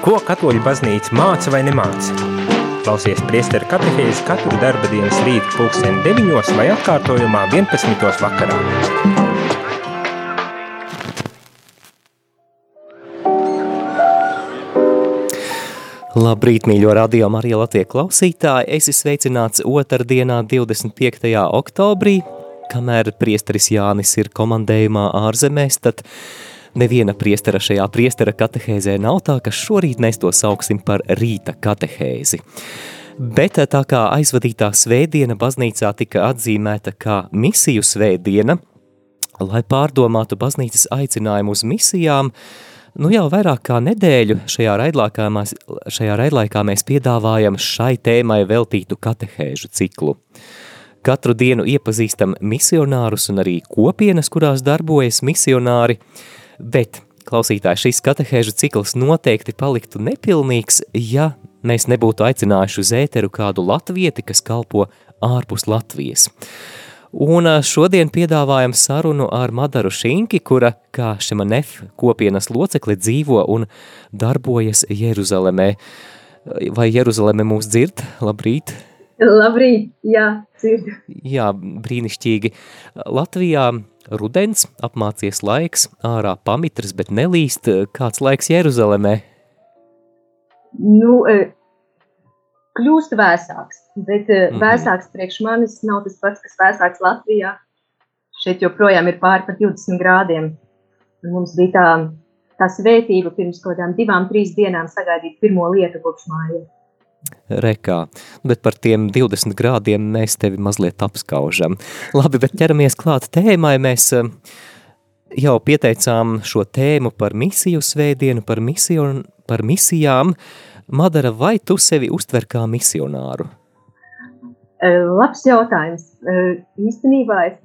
Ko katoļu baznīca māca vai nemāca? Klausies priesteru katehēzi katru darba dienas rītu pulksteni 9 vai atkārtojumā 11. vakarā. Labrīt, mīļo radio Marija Latvija klausītāji! Esi sveicināts otrdienā 25. oktobrī, kamēr priesteris Jānis ir komandējumā ārzemēs, tad neviena priestera šajā priestera katehēzē nav tā, ka šorīt mēs to sauksim par rīta katehēzi. Bet tā kā aizvadītā svētdiena baznīcā tika atzīmēta kā misiju svētdiena, lai pārdomātu baznīcas aicinājumu uz misijām, Nu jau vairāk kā nedēļu šajā raidlākā, mēs, šajā raidlaikā mēs piedāvājam šai tēmai veltītu katehēžu ciklu. Katru dienu iepazīstam misionārus un arī kopienas, kurās darbojas misionāri, bet, klausītāji, šis katehēžu cikls noteikti paliktu nepilnīgs, ja mēs nebūtu aicinājuši uz ēteru kādu latvieti, kas kalpo ārpus Latvijas. Un šodien piedāvājam sarunu ar Madaru Šinki, kura kā Šemanef kopienas locekli dzīvo un darbojas Jeruzalemē. Vai Jeruzaleme mūs dzird? Labrīt! Labrīt, jā, dzird. Jā, brīnišķīgi. Latvijā rudens, apmācies laiks, ārā pamitrs, bet nelīst. Kāds laiks Jeruzalemē? Nu, kļūst vēsāks, bet mm -hmm. vēsāks priekš manis nav tas pats, kas vēsāks Latvijā. Šeit joprojām ir pāri par 20 grādiem. Un mums bija tā, tā svētība pirms kaut kādām divām, trīs dienām sagaidīt pirmo lietu kopš mājas. Rekā, bet par tiem 20 grādiem mēs tevi mazliet apskaužam. Labi, bet ķeramies klāt tēmai, mēs eh, jau pieteicām šo tēmu par misiju svētdienu, par, misiju, par misijām, uh, Madara, vai tu sevi uztver kā misionāru? Labs jautājums. Īstenībā es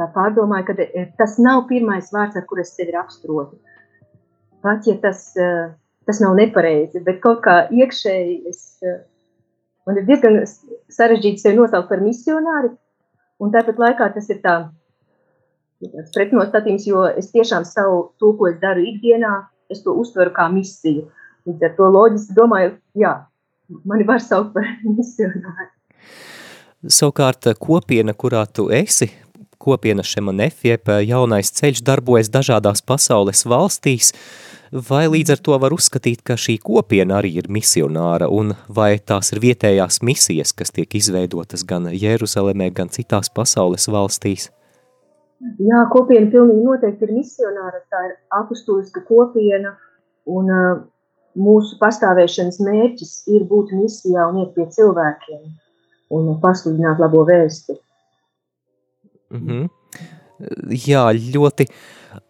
tā pārdomāju, ka tas nav pirmais vārds, ar kur es sevi raksturotu. Pat ja tas, tas nav nepareizi, bet kaut kā iekšēji es, man ir diezgan sarežģīti sevi nosaukt par misionāri, un tāpat laikā tas ir tā pretnostatījums, jo es tiešām savu to, ko es daru ikdienā, es to uztveru kā misiju. Uh, Līdz ar to loģiski domāju, jā, mani var saukt par misionāru. Savukārt kopiena, kurā tu esi, kopiena Šemanef, jeb jaunais ceļš darbojas dažādās pasaules valstīs, vai līdz ar to var uzskatīt, ka šī kopiena arī ir misionāra, un vai tās ir vietējās misijas, kas tiek izveidotas gan Jeruzalemē, gan citās pasaules valstīs? Jā, kopiena pilnīgi noteikti ir misionāra, tā ir apustuliska kopiena, un uh, mūsu pastāvēšanas mērķis ir būt misijā un iet pie cilvēkiem un pasludināt labo vēsti. Mm -hmm. Jā, ļoti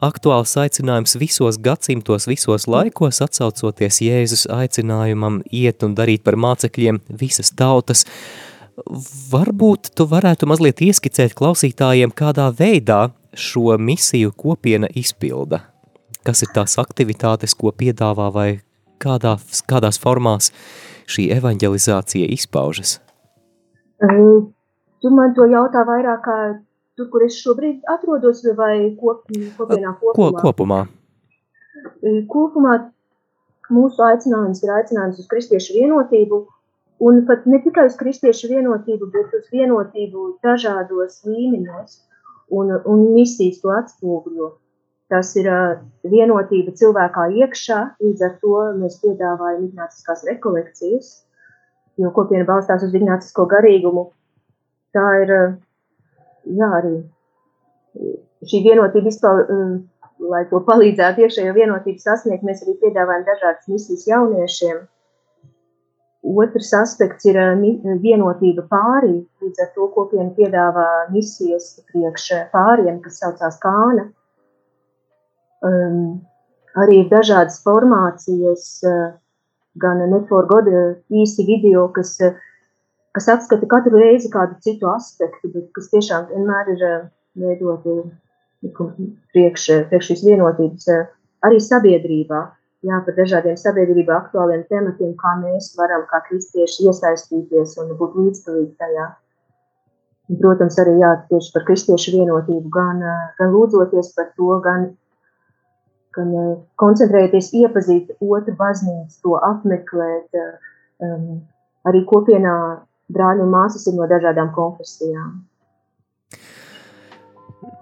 aktuāls aicinājums visos gadsimtos, visos laikos, atsaucoties Jēzus aicinājumam iet un darīt par mācekļiem visas tautas. Varbūt tu varētu mazliet ieskicēt klausītājiem, kādā veidā šo misiju kopiena izpilda? Kas ir tās aktivitātes, ko piedāvā vai kādā, kādās formās šī evanģelizācija izpaužas? Tu man to jautā vairāk kā tur, kur es šobrīd atrodos, vai kop, kopienā kopumā? Ko, kopumā. Kopumā mūsu aicinājums ir aicinājums uz kristiešu vienotību, un pat ne tikai uz kristiešu vienotību, bet uz vienotību dažādos līmeņos, un, un misijas to atspoguļo. Tas ir vienotība cilvēkā iekšā, līdz ar to mēs piedāvājam ignāciskās rekolekcijas, jo kopiena balstās uz ignācisko garīgumu. Tā ir, jā, arī šī vienotība vispār, lai to palīdzētu iekšējo vienotību sasniegt, mēs arī piedāvājam dažādas misijas jauniešiem. Otrs aspekts ir vienotība pārī, līdz ar to kopiena piedāvā misijas priekš pāriem, kas saucās kāna um, arī ir dažādas formācijas, gan Network īsi video, kas, uh, kas apskata katru reizi kādu citu aspektu, bet kas tiešām vienmēr ir uh, veidoti priekš, priekš šīs vienotības arī sabiedrībā. Jā, par dažādiem sabiedrībā aktuāliem tematiem, kā mēs varam kā kristieši iesaistīties un būt līdzdalīgi tajā. Un, protams, arī jā, tieši par kristiešu vienotību, gan, gan lūdzoties par to, gan gan koncentrēties, iepazīt otru baznīcu, to apmeklēt. Um, arī kopienā brāļi un māsas ir no dažādām konfesijām.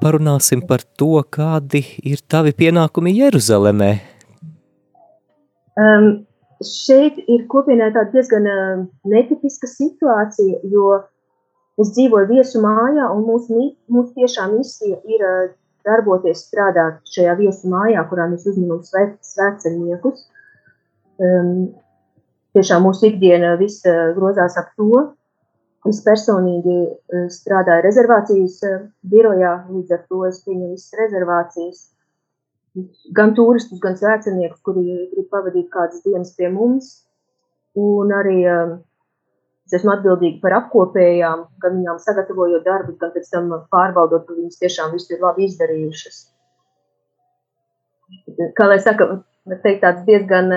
Parunāsim par to, kādi ir tavi pienākumi Jeruzalemē. Um, šeit ir kopienā tāda diezgan uh, netipiska situācija, jo es dzīvoju viesu mājā, un mūsu, mūsu tiešā misija ir uh, darboties, strādāt šajā viesu mājā, kurā mēs uzņemam svētceļniekus. Um, tiešām mūsu ikdiena viss uh, grozās ap to. Es personīgi uh, strādāju rezervācijas uh, birojā, līdz ar to es pieņemu visas rezervācijas gan turistus, gan svētceniekus, kuri grib pavadīt kādas dienas pie mums. Un arī es esmu atbildīga par apkopējām, gan viņām sagatavojot darbus, gan pēc tam pārbaudot, ka viņas tiešām visu ir labi izdarījušas. Kā lai saka, teikt tāds diezgan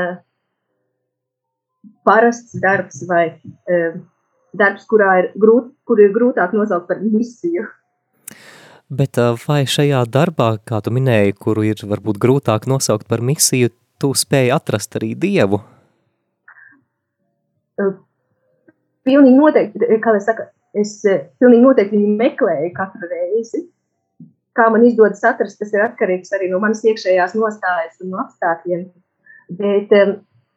parasts darbs vai uh, darbs, kurā ir grūt, kur ir grūtāk nosaukt par misiju. Bet vai šajā darbā, kā tu minēji, kuru ir varbūt grūtāk nosaukt par misiju, tu spēji atrast arī Dievu? Pilnīgi noteikti, kā es saku, es pilnīgi noteikti viņu meklēju katru reizi. Kā man izdodas atrast, tas ir atkarīgs arī no manas iekšējās nostājas un no apstākļiem. Bet um,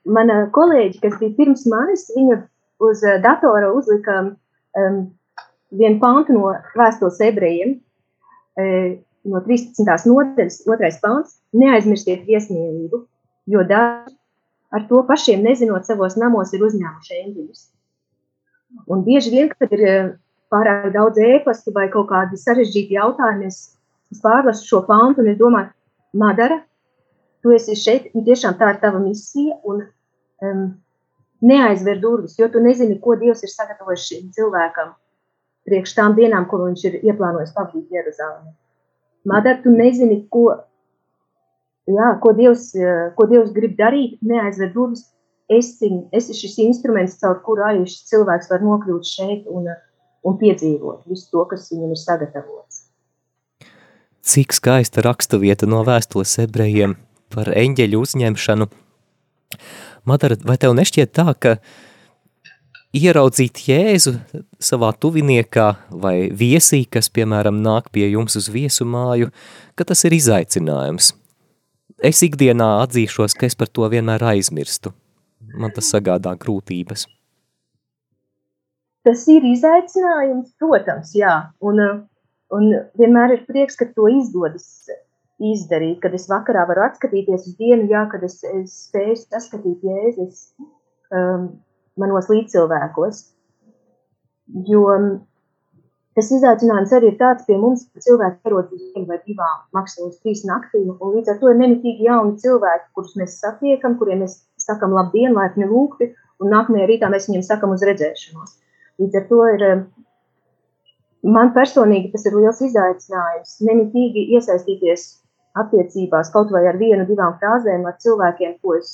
mana kolēģi, kas bija pirms manis, viņa uz datora uzlika um, vienu pantu no vēstules ebrejiem, no 13. nodaļas, otrais pāns, neaizmirstiet viesmīlību, jo daži ar to pašiem nezinot savos namos ir uzņēmuši eņģeļus. Un bieži vien, kad ir pārāk daudz ēpastu vai kaut kādi sarežģīti jautājumi, es, es pārlasu šo pāntu un es domāju, Madara, tu esi šeit, un tiešām tā ir tava misija, un um, neaizver durvis, jo tu nezini, ko Dievs ir sagatavojis šim cilvēkam priekš tām dienām, ko viņš ir ieplānojis pavadīt Jeruzalemē. Madara, tu nezini, ko, jā, ko, Dievs, ko Dievs grib darīt, neaizver durvis. Esi, esi šis instruments, caur kuru arī šis cilvēks var nokļūt šeit un, un piedzīvot visu to, kas viņam ir sagatavots. Cik skaista raksturvieta no vēstules ebrejiem par eņģeļu uzņemšanu. Madara, vai tev nešķiet tā, ka ieraudzīt Jēzu savā tuviniekā vai viesī, kas, piemēram, nāk pie jums uz viesu māju, ka tas ir izaicinājums. Es ikdienā atzīšos, ka es par to vienmēr aizmirstu. Man tas sagādā grūtības. Tas ir izaicinājums, protams, jā. Un, un vienmēr ir prieks, ka to izdodas izdarīt, kad es vakarā varu atskatīties uz dienu, jā, kad es, es spēju saskatīt Jēzus. Um, manos līdzcilvēkos. Jo tas izaicinājums arī ir tāds pie mums, ka cilvēki ierodas uz vienu vai divām, maksimums trīs naktīm, un līdz ar to ir nemitīgi jauni cilvēki, kurus mēs satiekam, kuriem mēs sakam labdien, laipni lūgti, un nākamajā rītā mēs viņiem sakam uz redzēšanos. Līdz ar to ir, man personīgi tas ir liels izaicinājums, nemitīgi iesaistīties attiecībās kaut vai ar vienu, divām frāzēm ar cilvēkiem, ko es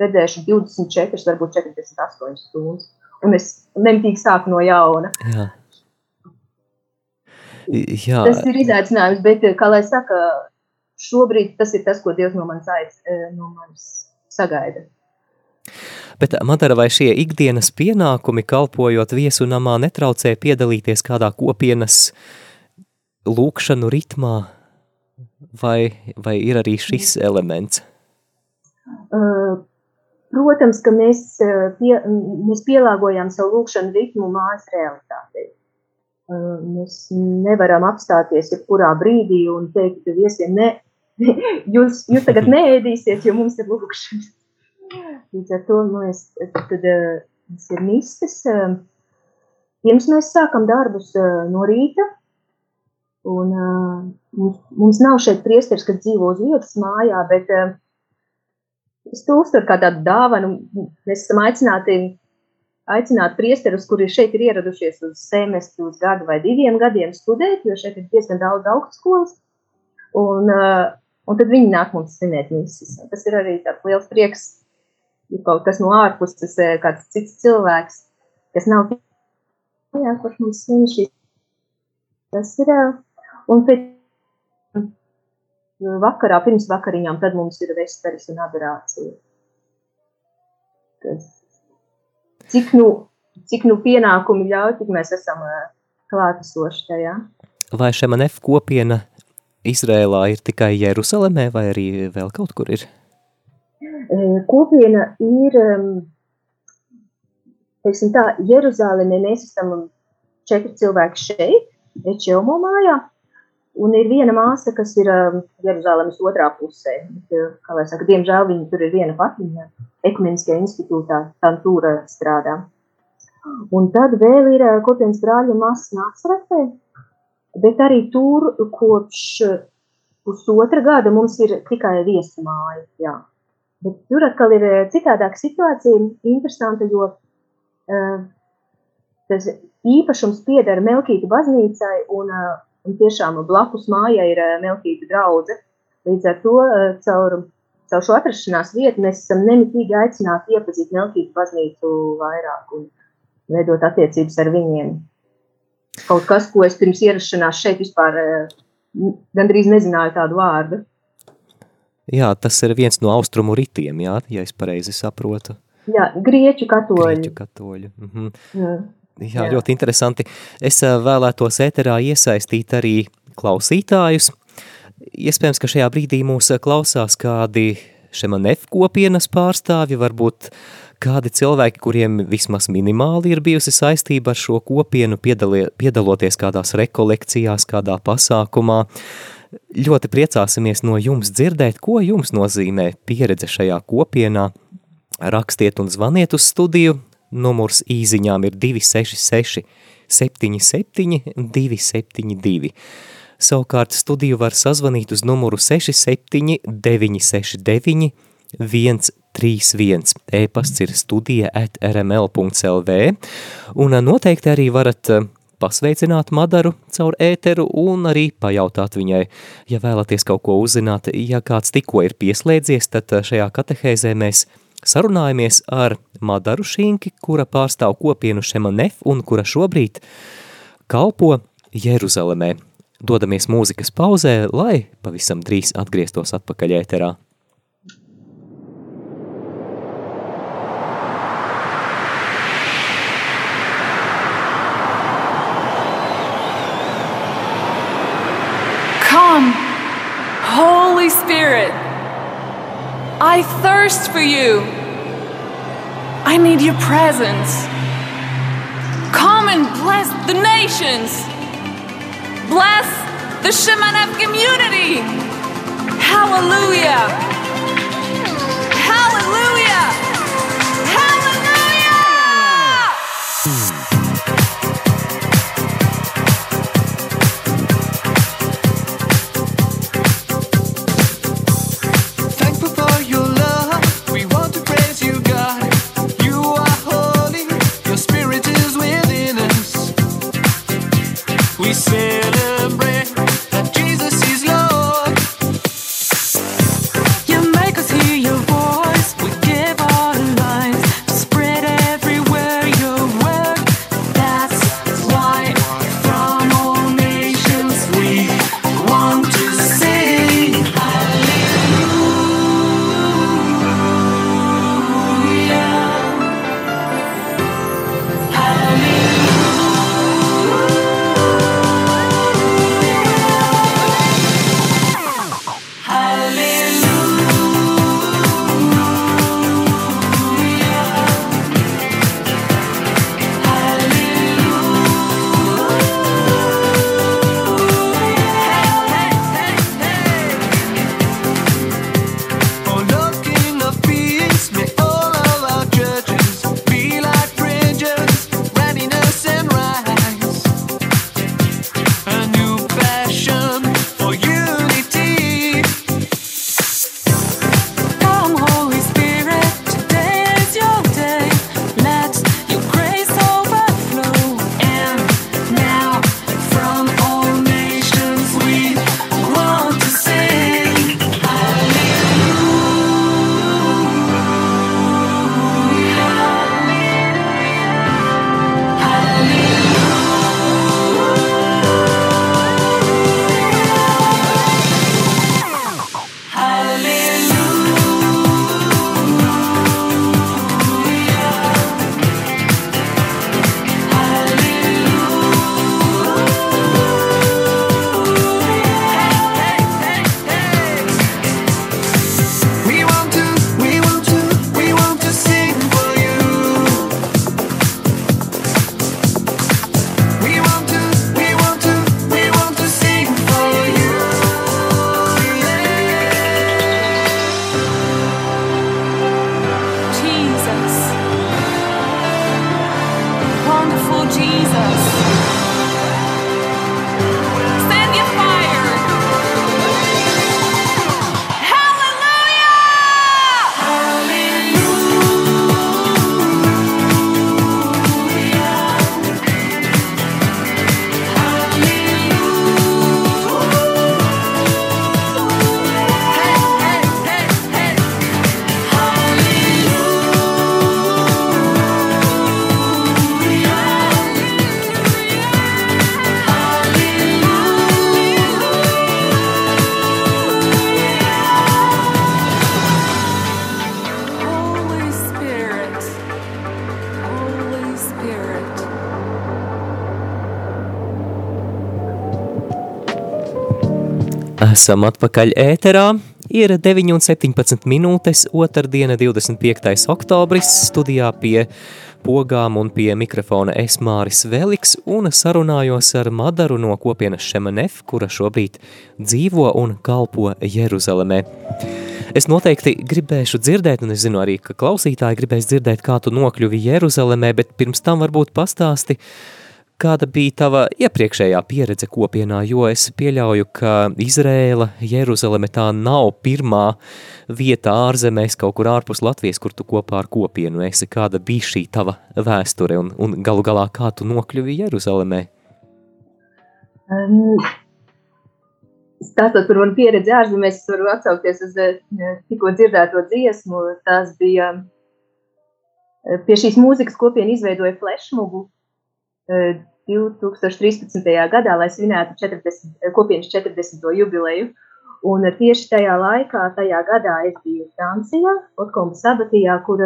redzēšu 24, varbūt 48 stundas. Un es nemitīgi sāku no jauna. Jā. Jā. Tas ir izaicinājums, bet, kā lai saka, šobrīd tas ir tas, ko Dievs no manis, aiz, no manis sagaida. Bet, Madara, vai šie ikdienas pienākumi, kalpojot viesu namā, netraucē piedalīties kādā kopienas lūkšanu ritmā, vai, vai ir arī šis elements? Uh, Protams, ka mēs, pie, mēs pielāgojam savu lūkšanu ritmu mājas realitātei. Eh, mēs nevaram apstāties jebkurā brīdī un teikt viesiem, ne, jūs, jūs tagad neēdīsiet, jo mums ir lūkšanas. Līdz ar to mēs, tad, eh, tas ir mistes. Pirms mēs sākam darbus no rīta, un mums, mums nav šeit priesteris, kas dzīvo uz vietas mājā, bet Es to uztveru kā tādu dāvanu. Mēs esam aicināti aicināt priesterus, kuri šeit ir ieradušies uz semestru, uz gadu vai diviem gadiem studēt, jo šeit ir diezgan daudz augstskolas. Un, uh, un tad viņi nāk mums svinēt misijas. Tas ir arī tāds liels prieks, ja kaut kas no ārpuses, kāds cits cilvēks, kas nav jā, kurš mums svin šīs. Tas ir, un pēc vakarā, pirms vakariņām, tad mums ir vesteris un adorācija. Tas, cik nu, cik nu pienākumi ļauj, tik mēs esam klātesoši tajā. Vai šemanef kopiena Izrēlā ir tikai Jerusalemē vai arī vēl kaut kur ir? Kopiena ir, teiksim tā, Jeruzālēmē mēs esam četri cilvēki šeit, Ečelmo mājā, Un ir viena māsa, kas ir um, Jeruzalemes otrā pusē. Bet, kā lai saka, diemžēl viņa tur ir viena pati, viņa ekumeniskajā institūtā, Tantūra strādā. Un tad vēl ir uh, kopienas brāļa māsas Nācaretē, bet arī tur kopš pusotra gada mums ir tikai viesu māja, jā. Bet tur atkal ir citādāka situācija, interesanta, jo uh, tas īpašums pieder Melkīta baznīcai un uh, Un tiešām blakus mājai ir eh, Melkīta draudze. Līdz ar to eh, caur, caur šo atrašanās vietu mēs esam nemitīgi aicināti iepazīt Melkīta baznīcu vairāk un veidot attiecības ar viņiem. Kaut kas, ko es pirms ierašanās šeit vispār eh, gandrīz nezināju tādu vārdu. Jā, tas ir viens no austrumu ritiem, jā, ja es pareizi saprotu. Jā, grieķu katoļu. Grieķu katoļu. Mhm. Jā. Jā, Jā, ļoti interesanti. Es vēlētos ēterā iesaistīt arī klausītājus. Iespējams, ka šajā brīdī mūs klausās kādi šemanef kopienas pārstāvji, varbūt kādi cilvēki, kuriem vismaz minimāli ir bijusi saistība ar šo kopienu, piedalie, piedaloties kādās rekolekcijās, kādā pasākumā. Ļoti priecāsimies no jums dzirdēt, ko jums nozīmē pieredze šajā kopienā. Rakstiet un zvaniet uz studiju Numurs īziņām ir 266 77 272. Savukārt studiju var sazvanīt uz numuru 67 969 131. E-pasts ir studija at rml.lv un noteikti arī varat eh, pasveicināt Madaru caur ēteru un arī pajautāt viņai, ja vēlaties kaut ko uzzināt, ja kāds tikko ir pieslēdzies, tad eh, šajā katehēzē mēs – sarunājamies ar Madaru Šinki, kura pārstāv kopienu Šemanef un kura šobrīd kalpo Jeruzalemē. Dodamies mūzikas pauzē, lai pavisam drīz atgrieztos atpakaļ ēterā. Thirst for you. I need your presence. Come and bless the nations. Bless the Shemanev community. Hallelujah. Esam atpakaļ ēterā. Ir 9,17 minūtes, otrdiena, 25. oktobris. Studijā pie pogām un pie mikrofona es Māris Veliks un sarunājos ar Madaru no kopienas Šemanef, kura šobrīd dzīvo un kalpo Jeruzalemē. Es noteikti gribēšu dzirdēt, un es zinu arī, ka klausītāji gribēs dzirdēt, kā tu nokļuvi Jeruzalemē, bet pirms tam varbūt pastāsti, uh, Kāda bija tava iepriekšējā pieredze kopienā, jo es pieļauju, ka Izrēla, Jeruzaleme tā nav pirmā vieta ārzemēs kaut kur ārpus Latvijas, kur tu kopā ar kopienu esi. Kāda bija šī tava vēsture un, un galu galā kā tu nokļuvi Jeruzalemē? Um, stāstot par manu pieredzi ārzemēs, es varu atsaukties uz eh, tikko dzirdēto dziesmu. Tās bija eh, pie šīs mūzikas kopiena izveidoja flashmobu 2013. gadā, lai svinētu 40, kopienas 40. jubileju. Un tieši tajā laikā, tajā gadā es biju Francijā, Otkomba sabatijā, kur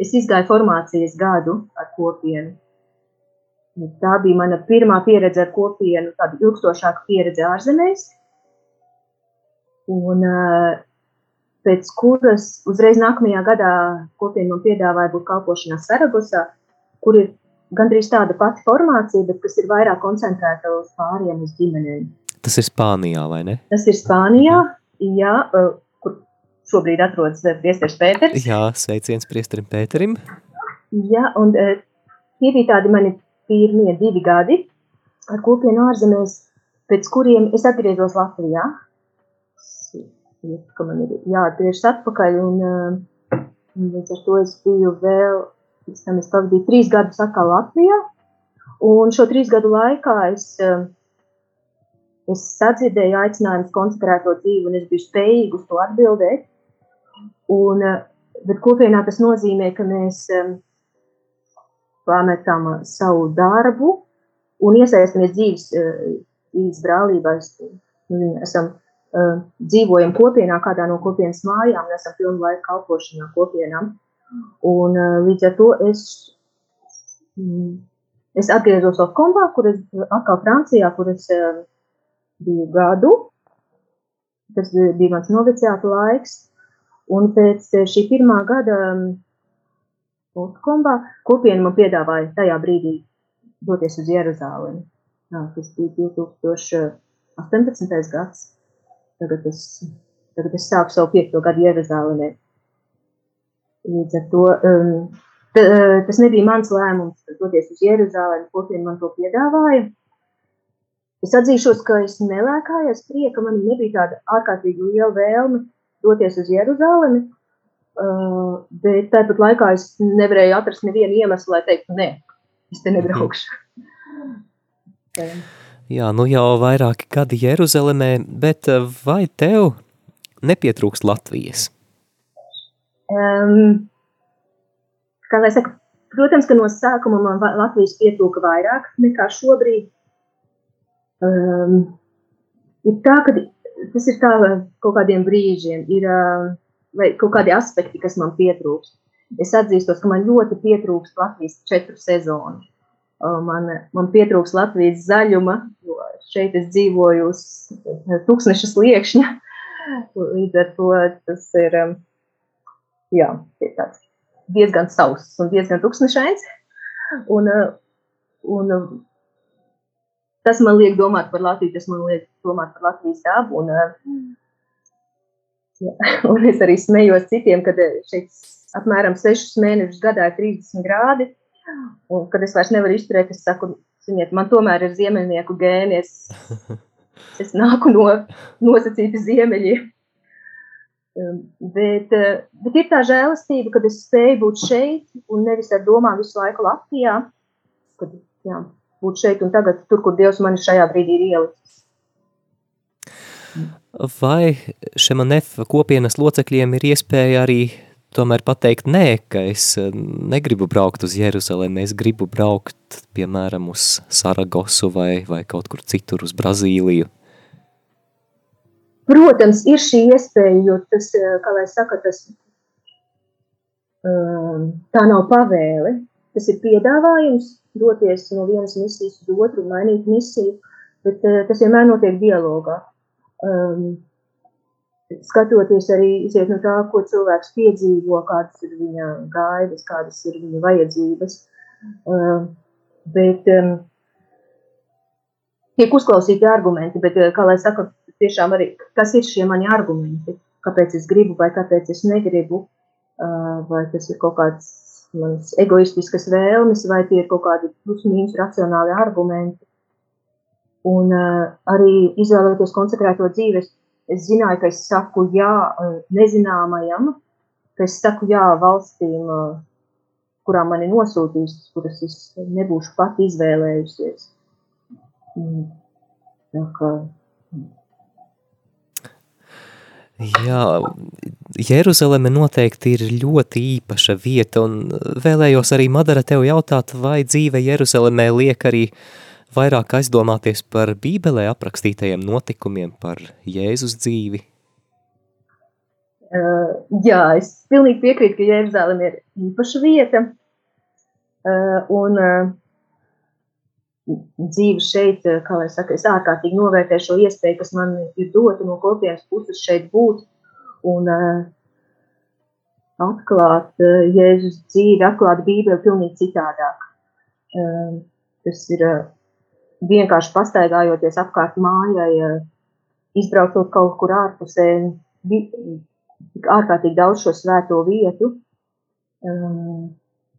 es izgāju formācijas gadu ar kopienu. Tā bija mana pirmā pieredze ar kopienu, tāda ilgstošāka pieredze ārzemēs. Un pēc kuras uzreiz nākamajā gadā kopiena man piedāvāja būt kalpošanā Saragosā, kur ir gandrīz tāda pati formācija, bet kas ir vairāk koncentrēta uz pāriem, uz ģimenēm. Tas ir Spānijā, vai ne? Tas ir Spānijā, jā, kur šobrīd atrodas priesteris Pēters. Jā, sveiciens priesterim Pēterim. Jā, un tie bija tādi mani pirmie divi gadi ar kopienu ārzemēs, pēc kuriem es atgriezos Latvijā. Ka man ir jāatgriežas atpakaļ, un līdz ar to es biju vēl Pēc tam es pavadīju trīs gadus atkal Latvijā. Un šo trīs gadu laikā es, um, es sadzirdēju aicinājumus konsekrēto dzīvi, un es biju spējīga uz to atbildēt. Un, uh, bet kopienā tas nozīmē, ka mēs um, pametam savu darbu un iesaistamies dzīves, dzīves brālībā. Esam uh, dzīvojam kopienā, kādā no kopienas mājām, un esam pilnu laiku kalpošanā kopienām. Un uh, līdz ar to es, mm, es atgriezos Otkombā, kur es atkal Francijā, kur es uh, biju gadu. Tas bija mans noviciāta laiks. Un pēc šī pirmā gada Otkombā kopiena man piedāvāja tajā brīdī doties uz Jeruzālemi. Jā, tas bija 2018. gads. Tagad es, tagad es sāku savu piekto gadu Jeruzālēmē. Līdz ar to um, t, uh, tas nebija mans lēmums doties uz Jeruzalemi, kopiena man to piedāvāja. Es atzīšos, ka es nelēkājos prieka, man nebija tāda ārkārtīgi liela vēlme doties uz Jeruzalemi, uh, bet tāpat laikā es nevarēju atrast nevienu iemeslu, lai teiktu, nē, es te nebraukšu. Jā, nu jau vairāki gadi Jeruzalemē, bet uh, vai tev nepietrūkst Latvijas? Um, kā lai saka, protams, ka no sākuma man Latvijas pietrūka vairāk nekā šobrīd. Um, ir tā, ka tas ir tā kaut kādiem brīžiem, ir uh, kaut kādi aspekti, kas man pietrūkst. Es atzīstos, ka man ļoti pietrūkst Latvijas četru sezonu. Man, man pietrūkst Latvijas zaļuma, jo šeit es dzīvoju uz tūkstneša sliekšņa. Līdz ar to tas ir. Um, jā, ir tāds diezgan sauss un diezgan tuksnešains. Un, uh, un uh, tas man liek domāt par Latviju, tas man liek domāt par Latvijas dabu. Un, jā, un es arī smējos citiem, kad šeit apmēram 6 mēnešus gadā ir 30 grādi. Un, kad es vairs nevaru izturēt, es saku, ziniet, man tomēr ir ziemeļnieku gēni. Es, es nāku no nosacīta ziemeļiem. Um, bet, uh, bet ir tā žēlastība, kad es spēju būt šeit un nevis ar domām visu laiku Latvijā. Kad, jā, būt šeit un tagad, tur, kur Dievs mani šajā brīdī ir ielicis. Vai Šemanef kopienas locekļiem ir iespēja arī tomēr pateikt nē, ka es uh, negribu braukt uz Jeruzalemi, es gribu braukt, piemēram, uz Saragosu vai, vai kaut kur citur uz Brazīliju? Protams, ir šī iespēja, jo tas, eh, kā lai saka, tas um, tā nav pavēle. Tas ir piedāvājums doties no vienas misijas uz otru, mainīt misiju, bet uh, tas vienmēr notiek dialogā. Um, skatoties arī iziet no tā, ko cilvēks piedzīvo, kādas ir viņa gaidas, kādas ir viņa vajadzības. Uh, bet um, tiek uzklausīti argumenti, bet, uh, kā lai saka, tiešām arī, kas ir šie mani argumenti, kāpēc es gribu vai kāpēc es negribu, vai tas ir kaut kāds manas egoistiskas vēlmes, vai tie ir kaut kādi plus-mínus racionāli argumenti. Un arī izvēlēties konsekrēto dzīves, es zināju, ka es saku jā nezināmajam, ka es saku jā valstīm, kurām mani nosūtīs, kuras es nebūšu pat izvēlējusies. Tā kā Jā, Jeruzaleme noteikti ir ļoti īpaša vieta, un vēlējos arī, Madara, tev jautāt, vai dzīve Jeruzalemē liek arī vairāk aizdomāties par bībelē aprakstītajiem notikumiem, par Jēzus dzīvi? Uh, jā, es pilnīgi piekrītu, ka Jeruzaleme ir īpaša vieta, uh, un uh, dzīve šeit, eh, kā lai saka, es ārkārtīgi novērtēju šo iespēju, kas man ir dota no kopienas puses šeit būt un uh, atklāt uh, Jēzus dzīvi, atklāt Bībeli pilnīgi citādāk. Tas ir vienkārši pastaigājoties apkārt mājai, izbraucot kaut kur ārpusē, tik ārkārtīgi daudz šo svēto vietu. Uh,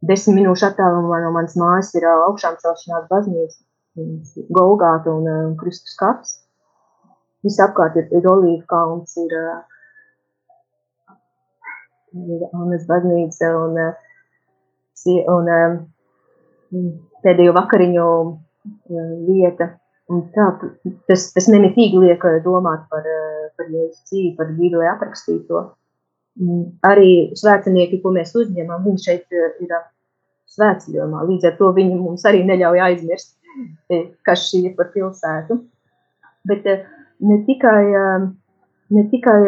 desmit minūšu attālumā no manas mājas ir augšām celšanās baznīca, Golgāta un uh, Kristus kaps. Visapkārt ir, ir olīva kalns, ir, uh, ir Annas baznīca un, uh, un uh, pēdējo vakariņu uh, vieta. Un tā, tas, tas nemitīgi liek domāt par, par Jēzus dzīvi, par Bībelē aprakstīto. Arī svētinieki, ko mēs uzņemam, viņi šeit ir svētceļojumā. Līdz ar to viņi mums arī neļauj aizmirst, e, kas šī ir par pilsētu. Bet e, ne tikai, e, ne tikai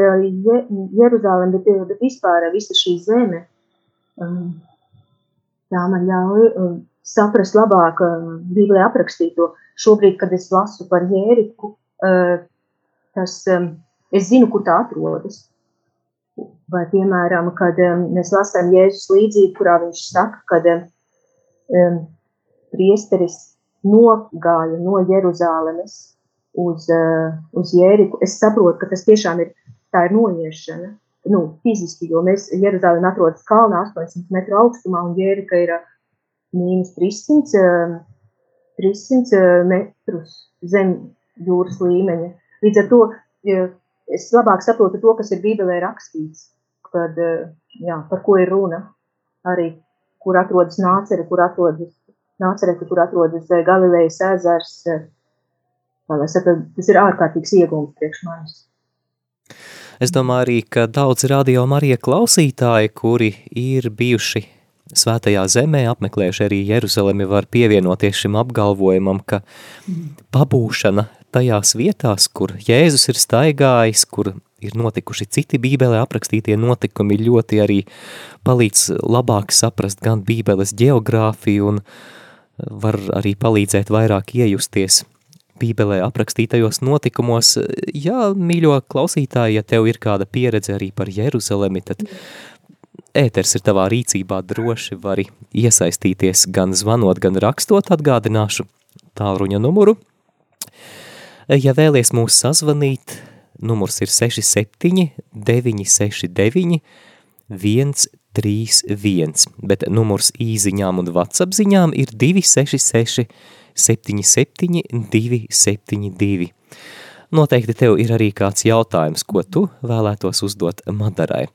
Jeruzalem, bet, bet vispār visa šī zeme, tā man ļauj saprast labāk Bībelē aprakstīto. Šobrīd, kad es lasu par Jēriku, tas, es zinu, kur tā atrodas. Vai, piemēram, kad mēs lasām Jēzus līdzību, kurā viņš saka, ka um, priesteris nogāja no Jeruzālemes uz, uh, uz Jēriku, es saprotu, ka tas tiešām ir, tā ir noiešana, nu, fiziski, jo mēs Jeruzālēm atrodas kalnā 800 metru augstumā un Jērika ir uh, mīnus 300, uh, 300 metrus zem jūras līmeņa. Līdz ar to es labāk saprotu to, kas ir Bībelē rakstīts, kad, eh, jā, par ko ir runa. Arī, kur atrodas nācere, kur atrodas nācere, kur atrodas eh, Galilejas ezers. Eh, saka, tas ir ārkārtīgs iegums priekš manis. Es domāju arī, ka daudz radio Marija klausītāji, kuri ir bijuši svētajā zemē, apmeklējuši arī Jeruzalemi, var pievienoties šim apgalvojumam, ka pabūšana tajās vietās, kur Jēzus ir staigājis, kur ir notikuši citi bībelē aprakstītie notikumi, ļoti arī palīdz labāk saprast gan bībeles geogrāfiju un var arī palīdzēt vairāk iejusties bībelē aprakstītajos notikumos. Jā, mīļo klausītāji, ja tev ir kāda pieredze arī par Jeruzalemi, tad ēters ir tavā rīcībā droši vari iesaistīties gan zvanot, gan rakstot atgādināšu tālruņa numuru – Ja vēlies mūs sazvanīt, numurs ir 67 969 131, bet numurs īziņām un WhatsApp ziņām ir 266 77 272. Noteikti tev ir arī kāds jautājums, ko tu vēlētos uzdot Madarai.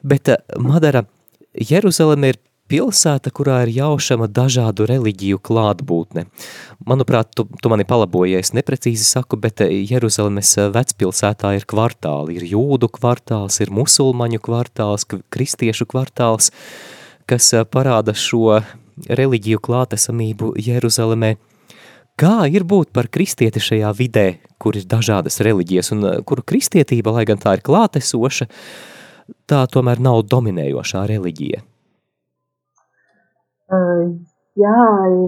Bet Madara, Jeruzaleme ir pilsēta, kurā ir jaušama dažādu reliģiju klātbūtne. Manuprāt, tu, tu mani palaboji, es neprecīzi saku, bet eh, Jeruzalemes eh, vecpilsētā ir kvartāli, ir jūdu kvartāls, ir musulmaņu kvartāls, kristiešu kvartāls, kas eh, parāda šo reliģiju klātesamību Jeruzalemē. Kā ir būt par kristieti šajā vidē, kur ir dažādas reliģijas un kuru kristietība, lai gan tā ir klātesoša, tā tomēr nav dominējošā reliģija? Jā,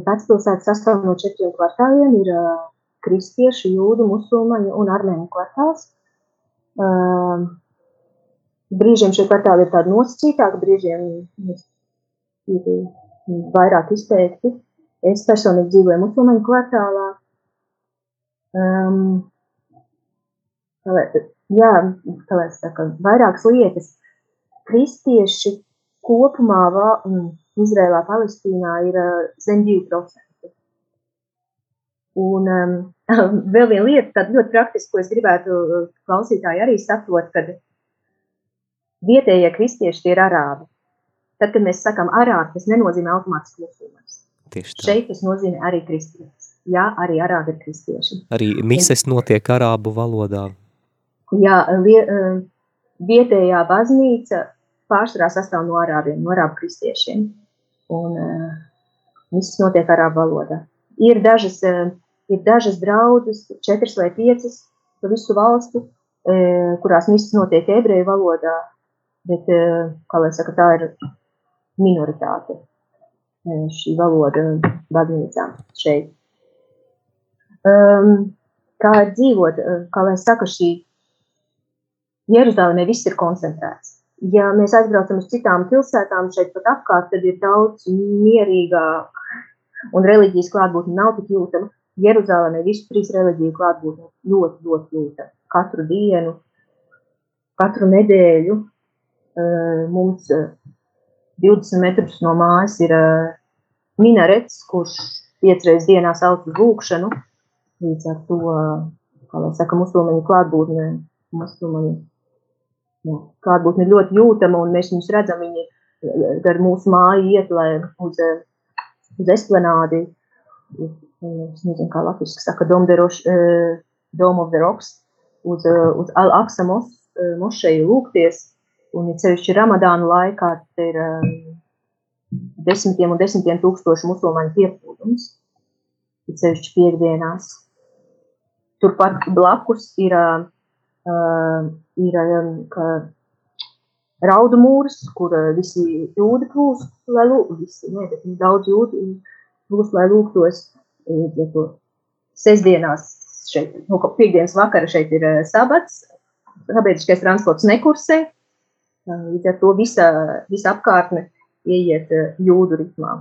vecpilsēta sastāv no četriem kvartāliem. Ir kristiešu, jūdu, musulmaņu un armēņu kvartāls. Uh, brīžiem šie kvartāli ir tādi nosacītāki, brīžiem ir vairāk izteikti. Es personīgi dzīvoju musulmaņu kvartālā. Um, jā, kā lai saka, vairākas lietas. Kristieši kopumā mm, Izrēlā, Palestīnā ir uh, zem 2%. Un um, vēl viena lieta, tāda ļoti praktiska, ko es gribētu uh, klausītāji arī saprot, kad vietējie kristieši tie ir arābi. Tad, kad mēs sakām arābi, tas nenozīmē automātiski musulmanis. Tieši tā. Šeit tas nozīmē arī kristietis. Jā, arī arābi ir kristieši. Arī mises notiek arābu valodā. Jā, vie, vietējā baznīca pārsvarā sastāv no arābiem, no arābu kristiešiem. Un uh, viss notiek arābu valodā. Ir dažas, uh, ir dažas draudzes, četras vai piecas pa visu valsti, uh, kurās viss notiek ebreju valodā, bet, uh, kā lai saka, tā ir minoritāte uh, šī valoda baznīcām šeit. Um, kā ir dzīvot, uh, kā lai saka, šī Jeruzalemē viss ir koncentrēts ja mēs aizbraucam uz citām pilsētām šeit pat apkārt, tad ir daudz mierīgāk un reliģijas klātbūtne nav tik jūtama. Jeruzālēmē visu trīs reliģiju klātbūtne ļoti, ļoti jūtama. Katru dienu, katru nedēļu uh, mums uh, 20 metrus no mājas ir uh, minarets, kurš piecreiz dienā sauc uz lūkšanu. Līdz ar to, kā lai saka, musulmaņu klātbūtne, musulmaņu klātbūtne ir ļoti jūtama, un mēs viņus redzam, viņi eh, gar mūsu māju iet, uz, eh, uz esplanādi, es nezinu, kā latviski saka, eh, Dome of the Rocks, uz, uz Al-Aqsa mošeju lūgties, un ja cevišķi Ramadānu laikā ir desmitiem un desmitiem tūkstoši musulmaņu pieplūdums, ir cevišķi piekdienās. Turpat blakus ir uh, uh, ir um, raudu mūrs, kur visi jūdi plūst, lai lūgtu, visi, ne, bet daudz jūdi plūst, lai lūgtos, ja to sestdienās šeit, no nu, piekdienas vakara šeit ir sabats, sabiedriskais transports nekursē, līdz ar to visa, visa apkārtne ieiet jūdu ritmā.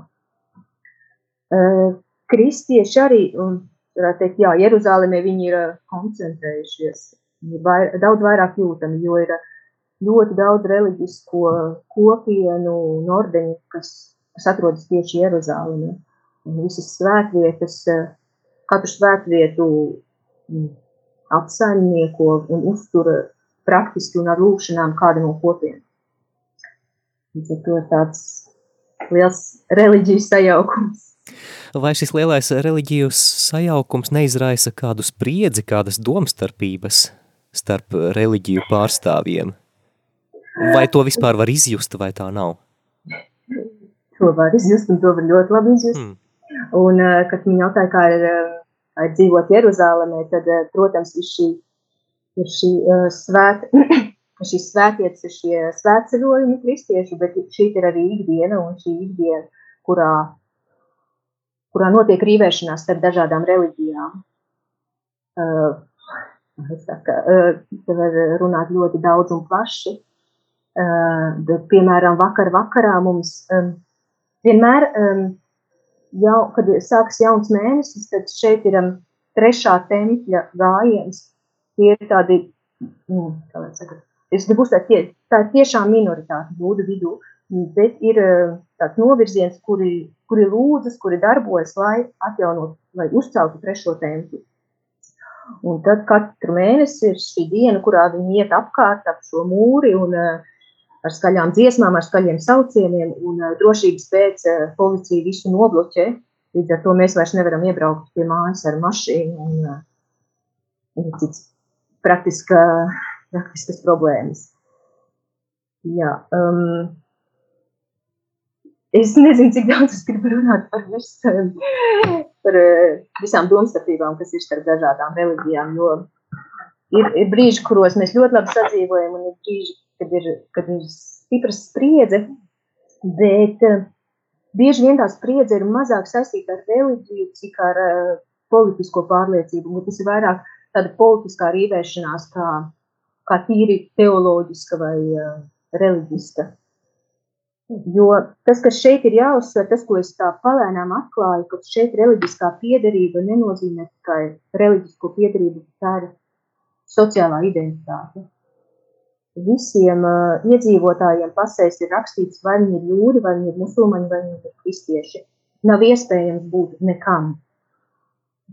Kristieši arī, un, varētu teikt, jā, Jeruzālēmē viņi ir koncentrējušies vai, daudz vairāk jūtami, jo ir ļoti daudz reliģisko kopienu un ordeņu, kas, kas atrodas tieši Jeruzālēmē. Un visas svētvietas, katru svētvietu mm, apsaimnieko un uztur praktiski un ar lūkšanām kādu no kopiem. Līdz ar to ir tāds liels reliģijas sajaukums. Vai šis lielais reliģijas sajaukums neizraisa kādu spriedzi, kādas domstarpības starp reliģiju pārstāvjiem? Vai to vispār var izjust, vai tā nav? To var izjust, un to var ļoti labi izjust. Hmm. Un, eh, kad viņi jautāja, kā ir, eh, ir dzīvot Jeruzālēmē, tad, eh, protams, ir šī, ir šī svēt, šīs svētietas ir šie svētceļojumi kristiešu, bet šī ir arī ikdiena, un šī ikdiena, kurā, kurā notiek rīvēšanās starp dažādām reliģijām. Saka, te var runāt ļoti daudz un plaši. Bet, piemēram, vakar vakarā mums vienmēr, jau, kad sākas jauns mēnesis, tad šeit ir trešā tempļa gājiens. Tie ir tādi, nu, kā lai saka, es gribu uzsvērt, tie, tā ir tiešām minoritāte jūdu vidū, bet ir tāds novirziens, kuri, kuri lūdzas, kuri darbojas, lai atjaunot, lai uzceltu trešo templi. Un tad katru mēnesi ir šī diena, kurā viņi iet apkārt ap šo mūri un uh, ar skaļām dziesmām, ar skaļiem saucieniem, un uh, drošības pēc uh, policija visu nobloķē. Līdz ar to mēs vairs nevaram iebraukt pie mājas ar mašīnu un, un cits praktiska, praktiskas problēmas. Jā, um, es nezinu, cik daudz es gribu runāt par visiem par eh, visām domstarpībām, kas ir starp dažādām reliģijām. Jo ir, ir brīži, kuros mēs ļoti labi sadzīvojam, un ir brīži, kad ir, kad ir stipra spriedze, bet uh, bieži vien tā spriedze ir mazāk saistīta ar reliģiju, cik ar uh, politisko pārliecību. Tas ir vairāk tāda politiskā rīvēšanās, kā, kā tīri teoloģiska vai reliģiska. Jo tas, kas šeit ir jāuzsver, tas, ko es tā palēnām atklāju, ka šeit reliģiskā piederība nenozīmē tikai reliģisko piederību, bet tā ir sociālā identitāte. Visiem uh, iedzīvotājiem pasēs ir rakstīts, vai viņi ir jūdi, vai viņi ir musulmaņi, vai viņi ir kristieši. Nav iespējams būt nekam.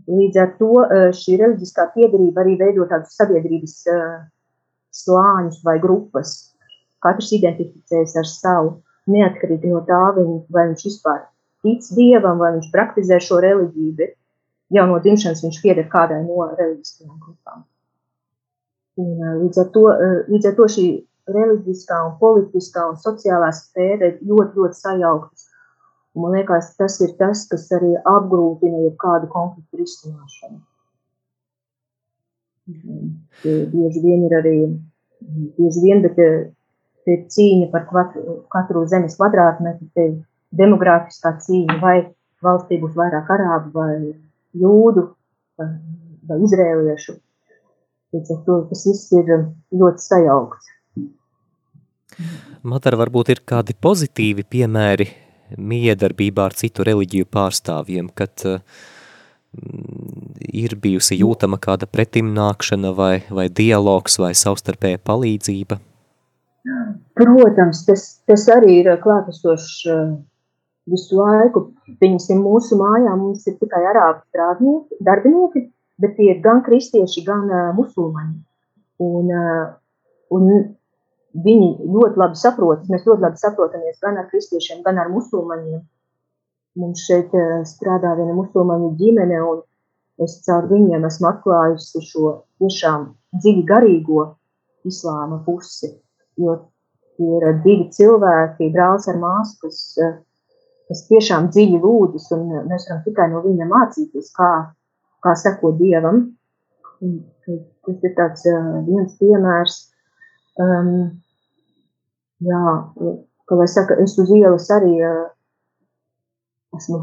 Līdz ar to uh, šī reliģiskā piederība arī veido tādus sabiedrības uh, slāņus vai grupas. Katrs identificējas ar savu neatkarīgi no tā, viņ, vai viņš vispār tic dievam, vai viņš praktizē šo reliģiju, bet jau no dzimšanas viņš pieder kādai no reliģiskajām grupām. Un, līdz, ar to, līdz ar to šī reliģiskā un politiskā un sociālā sfēra ir ļoti, ļoti sajauktas. Un man liekas, tas ir tas, kas arī apgrūtina jebkādu konfliktu risināšanu. Bieži vien ir arī, bieži vien, bet te ir cīņa par kvatru, katru zemes kvadrātmetru, te ir demografiskā cīņa, vai valstī būs vairāk arābu vai jūdu vai, izrēliešu. Līdz ar to tas viss ir ļoti sajaukts. Madara, varbūt ir kādi pozitīvi piemēri miedarbībā ar citu reliģiju pārstāvjiem, kad uh, ir bijusi jūtama kāda pretimnākšana vai, vai dialogs vai savstarpēja palīdzība? Protams, tas, tas arī ir klātesošs uh, visu laiku. Piemēram, mūsu mājā mums ir tikai arābu strādnieki, darbinieki, bet tie ir gan kristieši, gan uh, musulmaņi. Un, un viņi ļoti labi saprot, mēs ļoti labi saprotamies gan ar kristiešiem, gan ar musulmaņiem. Mums šeit strādā viena musulmaņu ģimene, un es caur viņiem esmu atklājusi šo tiešām dziļi garīgo islāma pusi jo ir divi cilvēki, brālis ar māsu, kas, kas tiešām dziļi lūdzas, un mēs varam tikai no viņa mācīties, kā, kā sekot Dievam. Tas ir tāds viens piemērs. Um, jā, kā lai saka, es uz ielas arī esmu,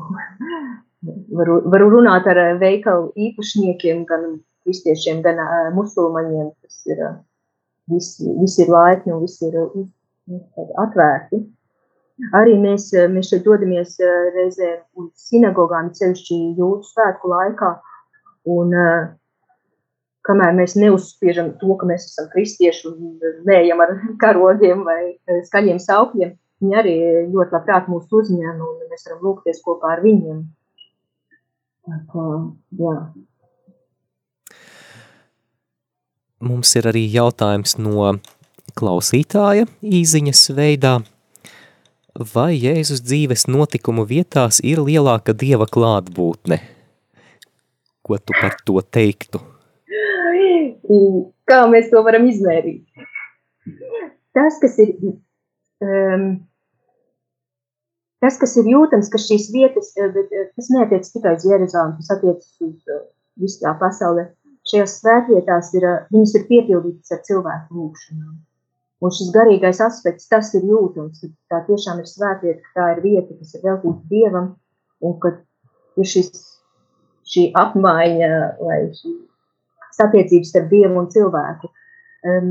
varu, varu runāt ar veikalu īpašniekiem, gan kristiešiem, gan musulmaņiem, kas ir visi, visi ir laipni un visi ir atvērti. Arī mēs, mēs šeit dodamies eh, reizēm uz sinagogām, ceļšķi jūtu svētku laikā, un eh, kamēr mēs neuzspiežam to, ka mēs esam kristieši un mējam ar karogiem vai eh, skaļiem saukļiem, viņi arī ļoti labprāt mūs uzņem un mēs varam lūgties kopā ar viņiem. Tā kā, jā, Mums ir arī jautājums no klausītāja īziņas veidā. Vai Jēzus dzīves notikumu vietās ir lielāka Dieva klātbūtne? Ko tu par to teiktu? Kā mēs to varam izmērīt? Tas, kas ir, um, tas, kas ir jūtams, ka šīs vietas, eh, bet eh, tas neatiec tikai uz Jeruzalem, tas attiecas uz uh, visu tā pasaulē šajās svētvietās ir, viņas ir piepildītas ar cilvēku lūgšanām. Un šis garīgais aspekts, tas ir jūtams, ka tā tiešām ir svētvieta, ka tā ir vieta, kas ir veltīta Dievam, un ka ir šis, šī apmaiņa vai šī satiecības starp Dievu un cilvēku. Um,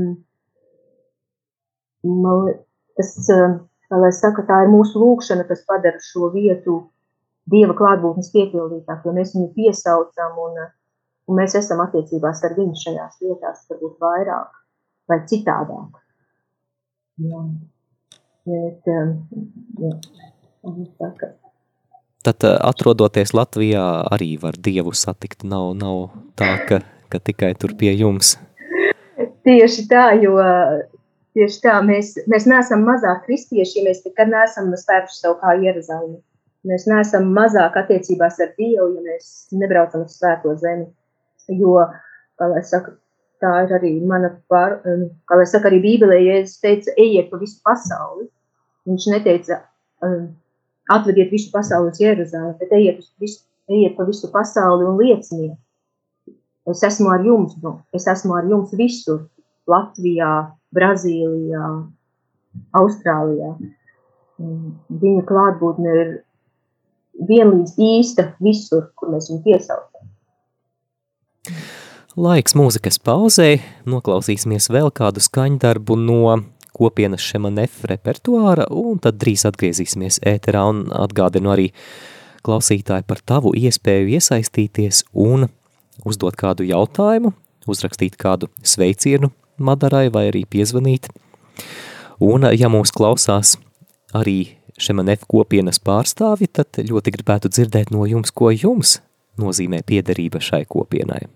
man, tas, lai saka, tā ir mūsu lūkšana, kas padara šo vietu Dieva klātbūtnes piepildītāku, jo mēs viņu piesaucam un un mēs esam attiecībās ar viņu šajās vietās, varbūt vairāk vai citādāk. Jā. Bet, jā. Tad, uh, atrodoties Latvijā, arī var Dievu satikt. Nav, nav tā, ka, ka tikai tur pie jums. Tieši tā, jo tieši tā, mēs, mēs neesam mazāk kristieši, ja mēs nekad neesam spēruši sev kā Jeruzalemi. Mēs neesam mazāk attiecībās ar Dievu, ja mēs nebraucam uz svēto zemi jo, kā lai saka, tā ir arī mana par, um, kā lai saka, arī Bībelē, ja es teicu, ejiet pa visu pasauli, viņš neteica, um, atvediet visu pasauli uz Jeruzāli, bet ejiet, uz visu, ejiet pa visu pasauli un lieciniet. Es esmu ar jums, nu, es esmu ar jums visur, Latvijā, Brazīlijā, Austrālijā. Viņa klātbūtne ir vienlīdz īsta visur, kur mēs viņu piesaucam. Laiks mūzikas pauzē, noklausīsimies vēl kādu skaņdarbu no kopienas Šemanef repertuāra, un tad drīz atgriezīsimies ēterā un atgādinu arī klausītāji par tavu iespēju iesaistīties un uzdot kādu jautājumu, uzrakstīt kādu sveicienu Madarai vai arī piezvanīt. Un, ja mūs klausās arī Šemanef kopienas pārstāvi, tad ļoti gribētu dzirdēt no jums, ko jums nozīmē piederība šai kopienai.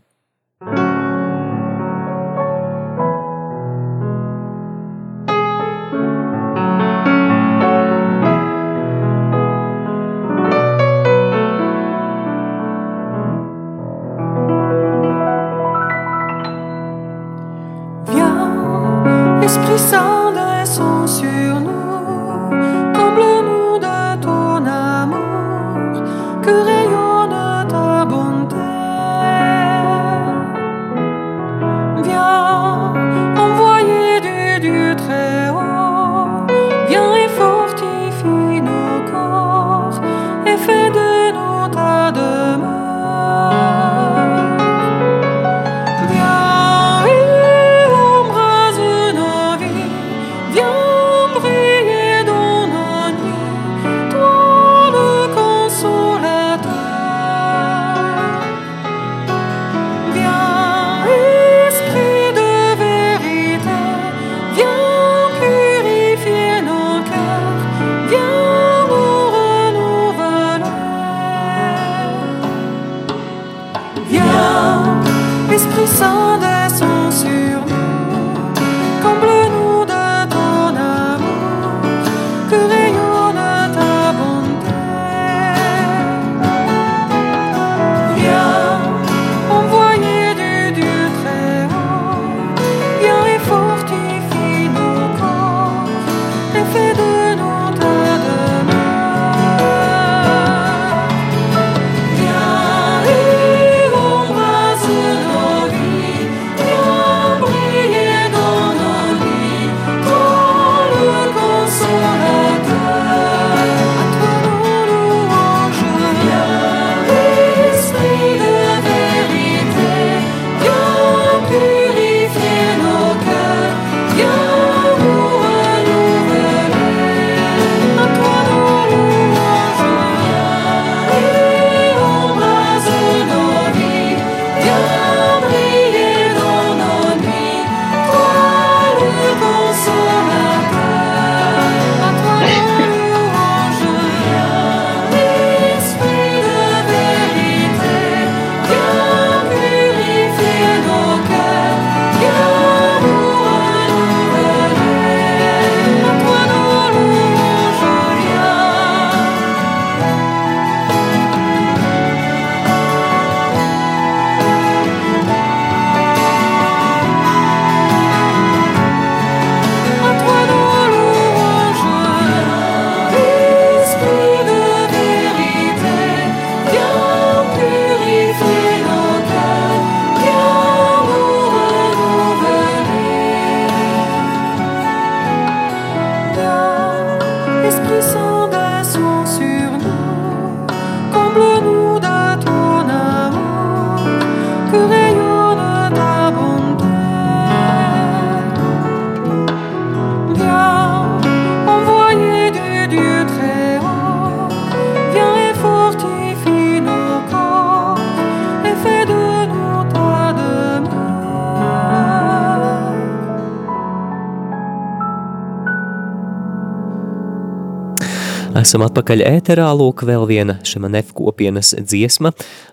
Esam atpakaļ ēterā, lūk, vēl viena Šemanef kopienas dziesma.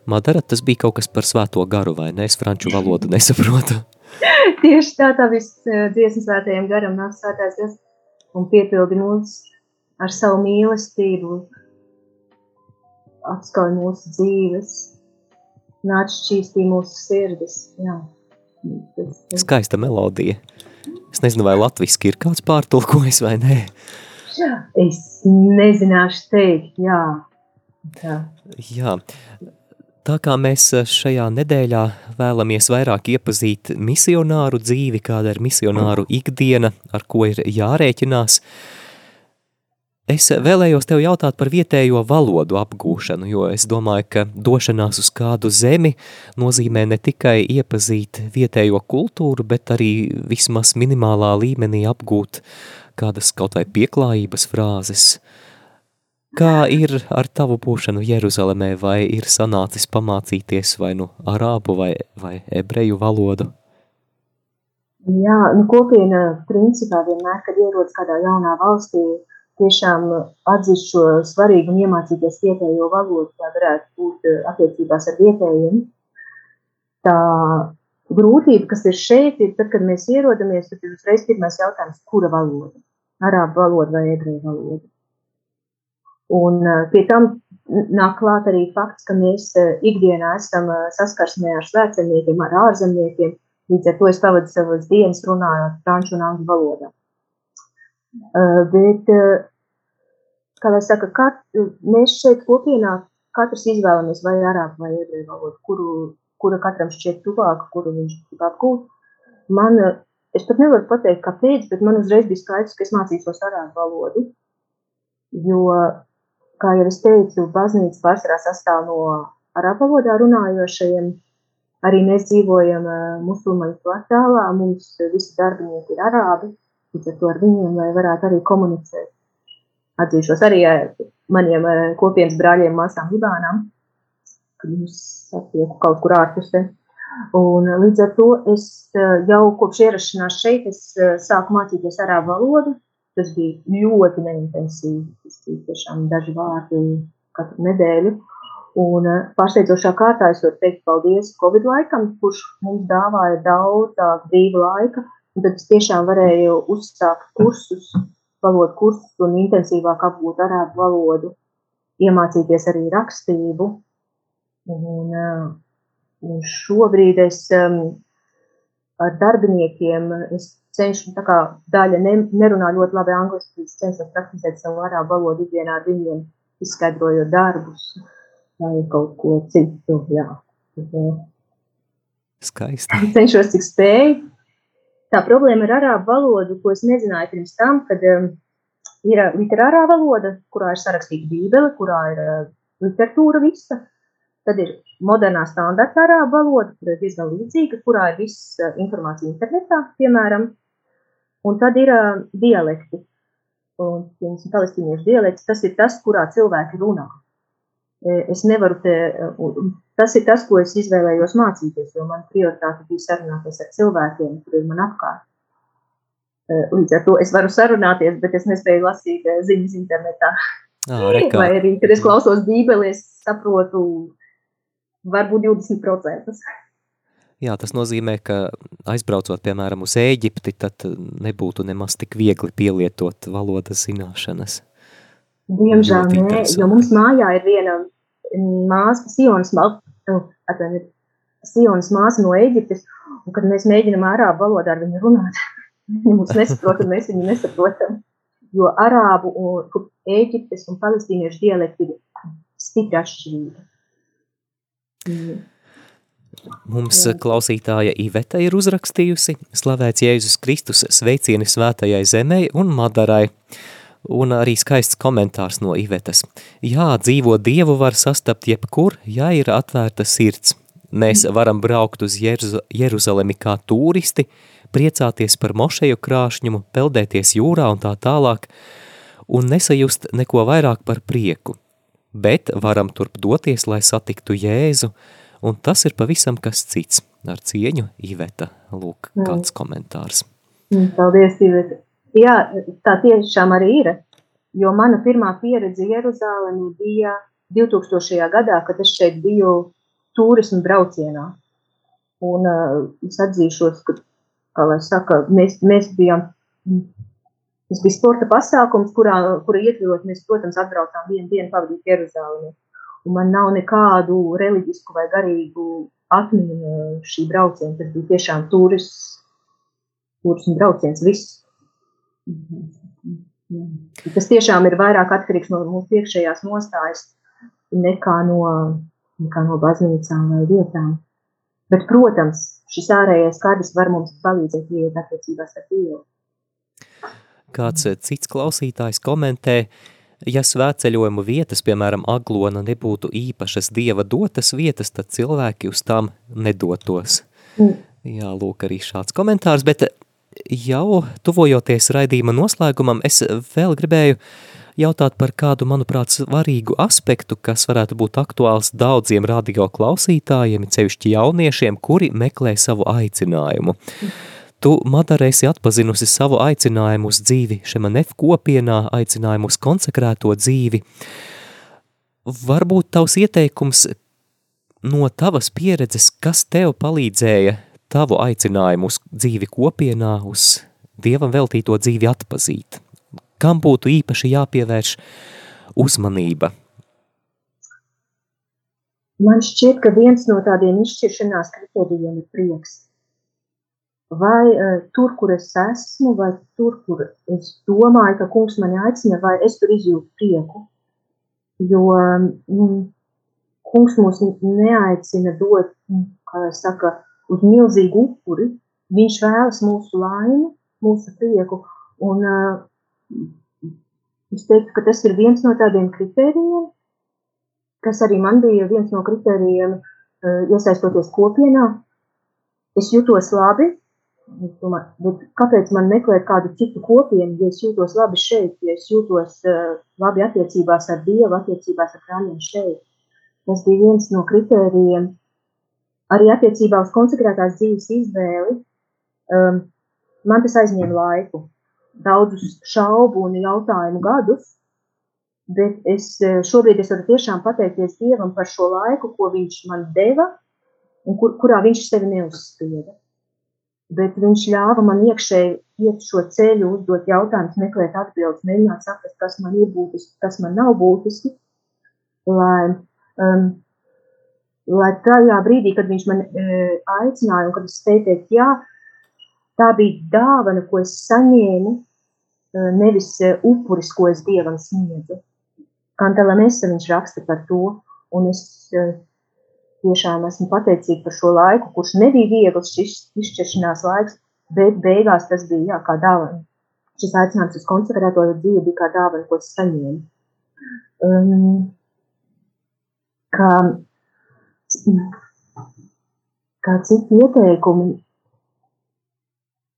Madara, tas bija kaut kas par svēto garu, vai ne? Es franču valodu nesaprotu. Tieši tā, tā viss eh, dziesmas svētajiem garam nāk svētās gas un piepildi mūs ar savu mīlestību, apskauj mūsu dzīves, nāc šķīstī mūsu sirdis. Jā. Tas, tas. Skaista melodija. Es nezinu, vai latviski ir kāds pārtulkojis vai nē. Es nezināšu teikt, jā. Tā. Jā. Tā kā mēs šajā nedēļā vēlamies vairāk iepazīt misionāru dzīvi, kāda ir misionāru ikdiena, ar ko ir jārēķinās, Es vēlējos tev jautāt par vietējo valodu apgūšanu, jo es domāju, ka došanās uz kādu zemi nozīmē ne tikai iepazīt vietējo kultūru, bet arī vismaz minimālā līmenī apgūt kādas kaut vai pieklājības frāzes. Kā ir ar tavu būšanu Jeruzalemē, vai ir sanācis pamācīties vai nu arābu vai, vai ebreju valodu? Jā, nu kopiena principā vienmēr, kad ierodas kādā jaunā valstī, tiešām atzīst šo svarīgumu iemācīties vietējo valodu, lai varētu būt eh, attiecībās ar vietējiem. Tā grūtība, kas ir šeit, ir tad, kad mēs ierodamies, tad ir uzreiz pirmais jautājums, kura valoda? Arābu valoda vai ebreju valoda? Un eh, pie tam nāk klāt arī fakts, ka mēs eh, ikdienā esam saskarsmē ar svētceļniekiem, ar ārzemniekiem, līdz ar to es pavadu savas dienas runājot franču un angļu valodā. Bet, kā lai saka, kat, mēs šeit kopienā katrs izvēlamies vai arābu vai ebreju valodu, kuru, kura katram šķiet tuvāka, kuru viņš grib apgūt. Man, es pat nevaru pateikt, kāpēc, bet man uzreiz bija skaidrs, ka es mācīšos arābu valodu, jo, kā jau es teicu, baznīca pārsvarā sastāv no arābu valodā runājošajiem. Arī mēs dzīvojam musulmaņu kvartālā, mums visi darbinieki ir arābi, līdz ar to ar viņiem, varētu arī komunicēt. Atzīšos arī ar maniem kopienas brāļiem, māsām Libānām, kad viņus satieku kaut kur ārpusē. Un līdz ar to es jau kopš ierašanās šeit, es sāku mācīties arābu valodu. Tas bija ļoti neintensīvi. Tas bija tiešām daži vārdi katru nedēļu. Un pārsteidzošā kārtā es varu teikt paldies Covid laikam, kurš mums dāvāja daudz brīva laika, tad es tiešām varēju uzsākt kursus, valodu kursus un intensīvāk apgūt arābu valodu, iemācīties arī rakstību. Un, un šobrīd es um, ar darbiniekiem es cenšos, tā kā daļa ne, nerunā ļoti labi angliski, es cenšos praktizēt savu arābu valodu ikdienā ar viņiem, izskaidrojot darbus vai kaut ko citu. Jā. Skaisti. Cenšos, cik spēju tā problēma ar arābu valodu, ko es nezināju pirms tam, kad um, ir literārā valoda, kurā ir sarakstīta bībele, kurā ir uh, literatūra visa. Tad ir modernā standarta arābu valoda, kur ir diezgan līdzīga, kurā ir viss uh, informācija internetā, piemēram. Un tad ir uh, dialekti. Un, piemēram, palestīniešu dialekts, tas ir tas, kurā cilvēki runā. Es nevaru te, tas ir tas, ko es izvēlējos mācīties, jo man prioritāte bija sarunāties ar cilvēkiem, kuri ir man apkārt. Līdz ar to es varu sarunāties, bet es nespēju lasīt ziņas internetā. Oh, Vai arī, kad es klausos bībeli, es saprotu varbūt 20%. Jā, tas nozīmē, ka aizbraucot, piemēram, uz Ēģipti, tad nebūtu nemaz tik viegli pielietot valodas zināšanas. Diemžēl nē, jo mums mājā ir viena māsa, Sionas, oh, Sionas māsa no Eģiptes, un kad mēs mēģinam arābu valodā ar viņu runāt, mums nesaprot, un mēs viņu nesaprotam. Jo arābu un Eģiptes un palestīniešu dialekti ir stipri atšķirīgi. Mm. Mums Jā. klausītāja Iveta ir uzrakstījusi slavēts Jēzus Kristus sveicieni svētajai zemei un Madarai. Un arī skaists komentārs no Ivetas. Jā, dzīvo Dievu var sastapt jebkur, ja ir atvērta sirds. Mēs varam braukt uz Jeruza Jeruzalemi kā turisti, priecāties par mošeju krāšņumu, peldēties jūrā un tā tālāk, un nesajust neko vairāk par prieku. Bet varam turp doties, lai satiktu Jēzu, un tas ir pavisam kas cits. Ar cieņu Iveta, lūk, kāds komentārs. Paldies, Iveta. Jā, tā tiešām arī ir. Jo mana pirmā pieredze Jeruzālēmē bija 2000. gadā, kad es šeit biju turismu braucienā. Un uh, es atzīšos, ka, kā lai saka, mēs, mēs bijām, tas bija sporta pasākums, kurā, kura ietvilot mēs, protams, atbraucām vienu dienu pavadīt Jeruzālēmē. Un man nav nekādu reliģisku vai garīgu atmiņu šī brauciena. Tas bija tiešām turismu, turismu brauciens, viss Tas tiešām ir vairāk atkarīgs no mūsu iekšējās nostājas nekā no, nekā no baznīcām vai vietām. Bet, protams, šis ārējais kadrs var mums palīdzēt iet attiecībās ar Dievu. Kāds cits klausītājs komentē, Ja svētceļojumu vietas, piemēram, aglona, nebūtu īpašas dieva dotas vietas, tad cilvēki uz tām nedotos. Mm. Jā, lūk, arī šāds komentārs, bet jau tuvojoties raidījuma noslēgumam, es vēl gribēju jautāt par kādu, manuprāt, svarīgu aspektu, kas varētu būt aktuāls daudziem radio klausītājiem, cevišķi jauniešiem, kuri meklē savu aicinājumu. Tu, Madara, esi atpazinusi savu aicinājumu uz dzīvi Šemanef kopienā, aicinājumu uz konsekrēto dzīvi. Varbūt tavs ieteikums no tavas pieredzes, kas tev palīdzēja tavu aicinājumu uz dzīvi kopienā, uz Dievam veltīto dzīvi atpazīt? Kam būtu īpaši jāpievērš uzmanība? Man šķiet, ka viens no tādiem izšķiršanās kritērijiem ir prieks. Vai uh, tur, kur es esmu, vai tur, kur es domāju, ka kungs mani aicina, vai es tur izjūtu prieku. Jo mm, kungs mūs neaicina dot, kā lai saka, uz milzīgu upuri. Viņš vēlas mūsu laimi, mūsu prieku. Un uh, Es teiktu, ka tas ir viens no tādiem kritērijiem, kas arī man bija viens no kritērijiem, eh, iesaistoties kopienā. Es jutos labi, domāju, bet kāpēc man meklēt kādu citu kopienu, ja es jūtos labi šeit, ja es jūtos uh, labi attiecībās ar Dievu, attiecībās ar brāļiem šeit. Tas bija viens no kritērijiem. Arī attiecībā uz konsekrētās dzīves izvēli um, man tas aizņēma laiku daudzus šaubu un jautājumu gadus, bet es eh, šobrīd es varu tiešām pateikties Dievam par šo laiku, ko viņš man deva un kur, kurā viņš sevi neuzspieda. Bet viņš ļāva man iekšēji iet šo ceļu, uzdot jautājumus, meklēt atbildes, mēģināt saprast, kas man ir būtiski, kas man nav būtiski, lai, um, lai tajā brīdī, kad viņš man e, aicināja un kad es spēju teikt, jā, tā bija dāvana, ko es saņēmu Eh, nevis eh, upuris, ko es Dievam sniedzu. Kantela Nesa viņš raksta par to, un es eh, tiešām esmu pateicīga par šo laiku, kurš nebija viegls šis izšķiršanās laiks, bet beigās tas bija, jā, kā dāvana. Šis aicinājums uz konsekrēto dzīvi bija kā dāvana, ko es saņēmu. Um, kā, kā citi ieteikumi,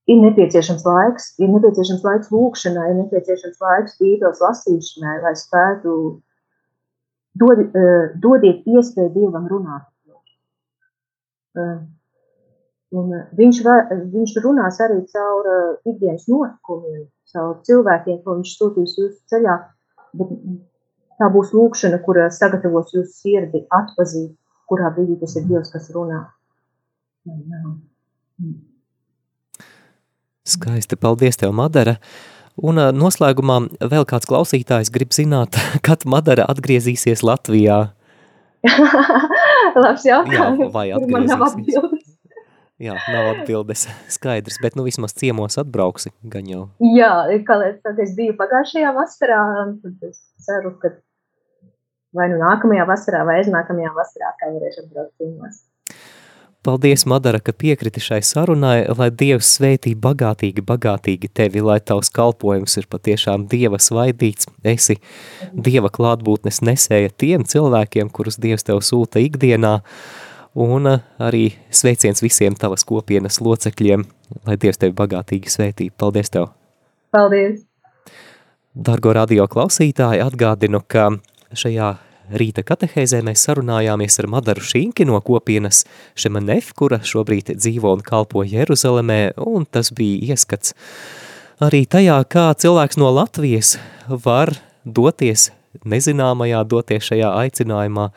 ir nepieciešams laiks, ir nepieciešams laiks lūkšanai, ir nepieciešams laiks bībeles lasīšanai, lai spētu dod, uh, dodiet iespēju Dievam runāt. Uh, un viņš, var, viņš runās arī caur uh, ikdienas notikumiem, caur cilvēkiem, ko viņš sūtīs jūsu ceļā, bet tā būs lūkšana, kura sagatavos jūsu sirdi atpazīt, kurā brīdī tas ir Dievs, kas runā. Skaisti, paldies tev, Madara. Un noslēgumā vēl kāds klausītājs grib zināt, kad Madara atgriezīsies Latvijā. Labs jautājums. Jā, vai atgriezīsies? Jā, nav atbildes skaidrs, bet nu vismaz ciemos atbrauksi, gan jau. Jā, kā tad es biju pagājušajā vasarā, tad es ceru, ka vai nu nākamajā vasarā vai aiznākamajā vasarā, kā varēšu atbraukt ciemos. Paldies, Madara, ka piekriti šai sarunai, lai Dievs svētī bagātīgi, bagātīgi tevi, lai tavs kalpojums ir patiešām Dieva svaidīts, esi Dieva klātbūtnes nesēja tiem cilvēkiem, kurus Dievs tev sūta ikdienā, un arī sveiciens visiem tavas kopienas locekļiem, lai Dievs tevi bagātīgi svētī. Paldies tev! Paldies! Dargo radio klausītāji, atgādinu, ka šajā Rīta katehēzē mēs sarunājāmies ar Madaru Šinki no kopienas Šemanef, kura šobrīd dzīvo un kalpo Jeruzalemē, un tas bija ieskats arī tajā, kā cilvēks no Latvijas var doties nezināmajā, doties šajā aicinājumā,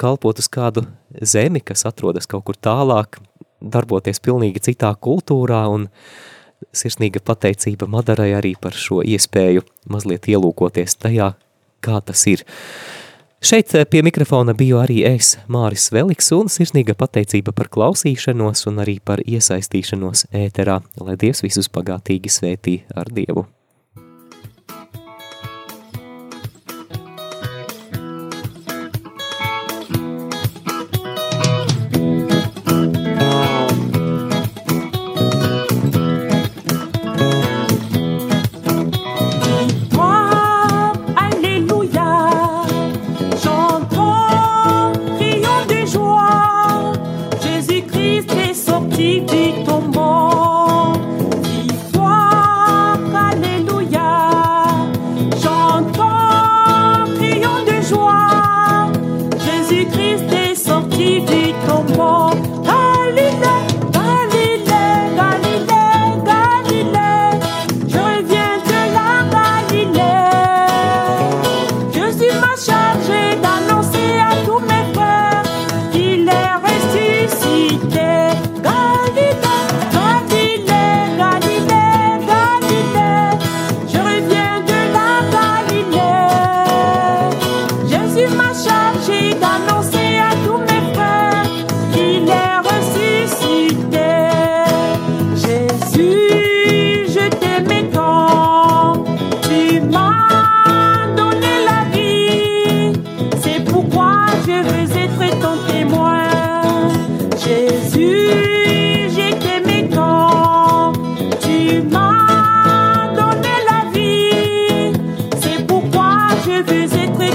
kalpot uz kādu zemi, kas atrodas kaut kur tālāk, darboties pilnīgi citā kultūrā un sirsnīga pateicība Madarai arī par šo iespēju mazliet ielūkoties tajā, kā tas ir. Šeit eh, pie mikrofona biju arī es, Māris Veliks, un sirsnīga pateicība par klausīšanos un arī par iesaistīšanos ēterā, lai Dievs visus pagātīgi svētī ar Dievu.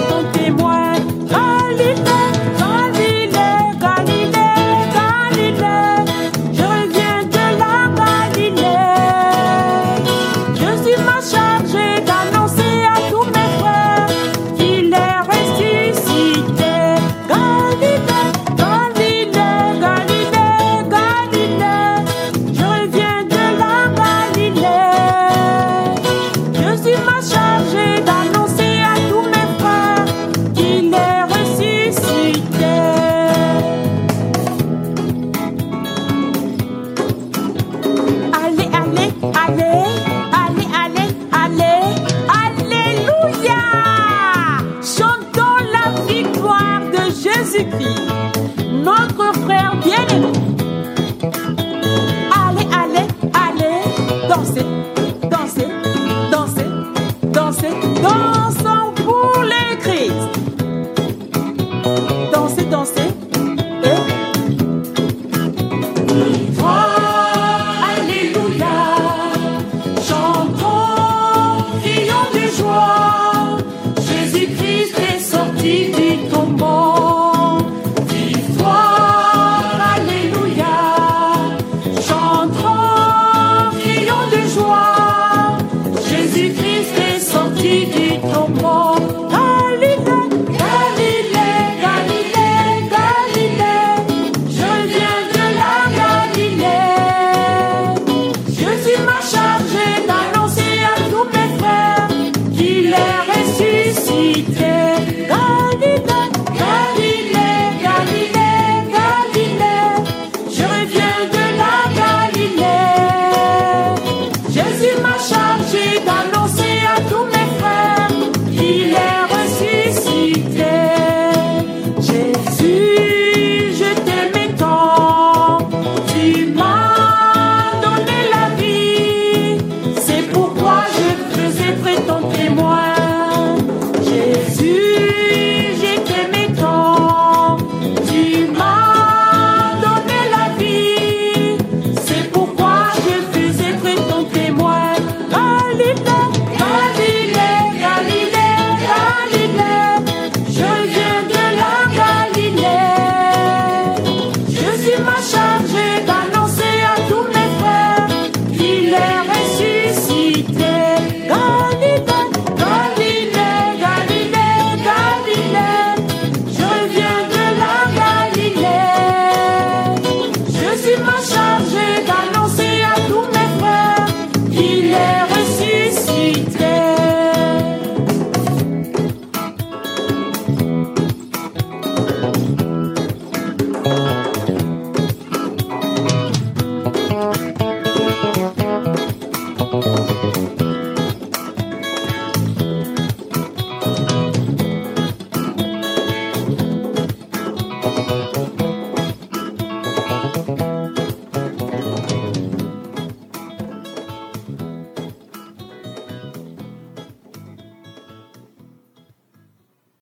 tanto.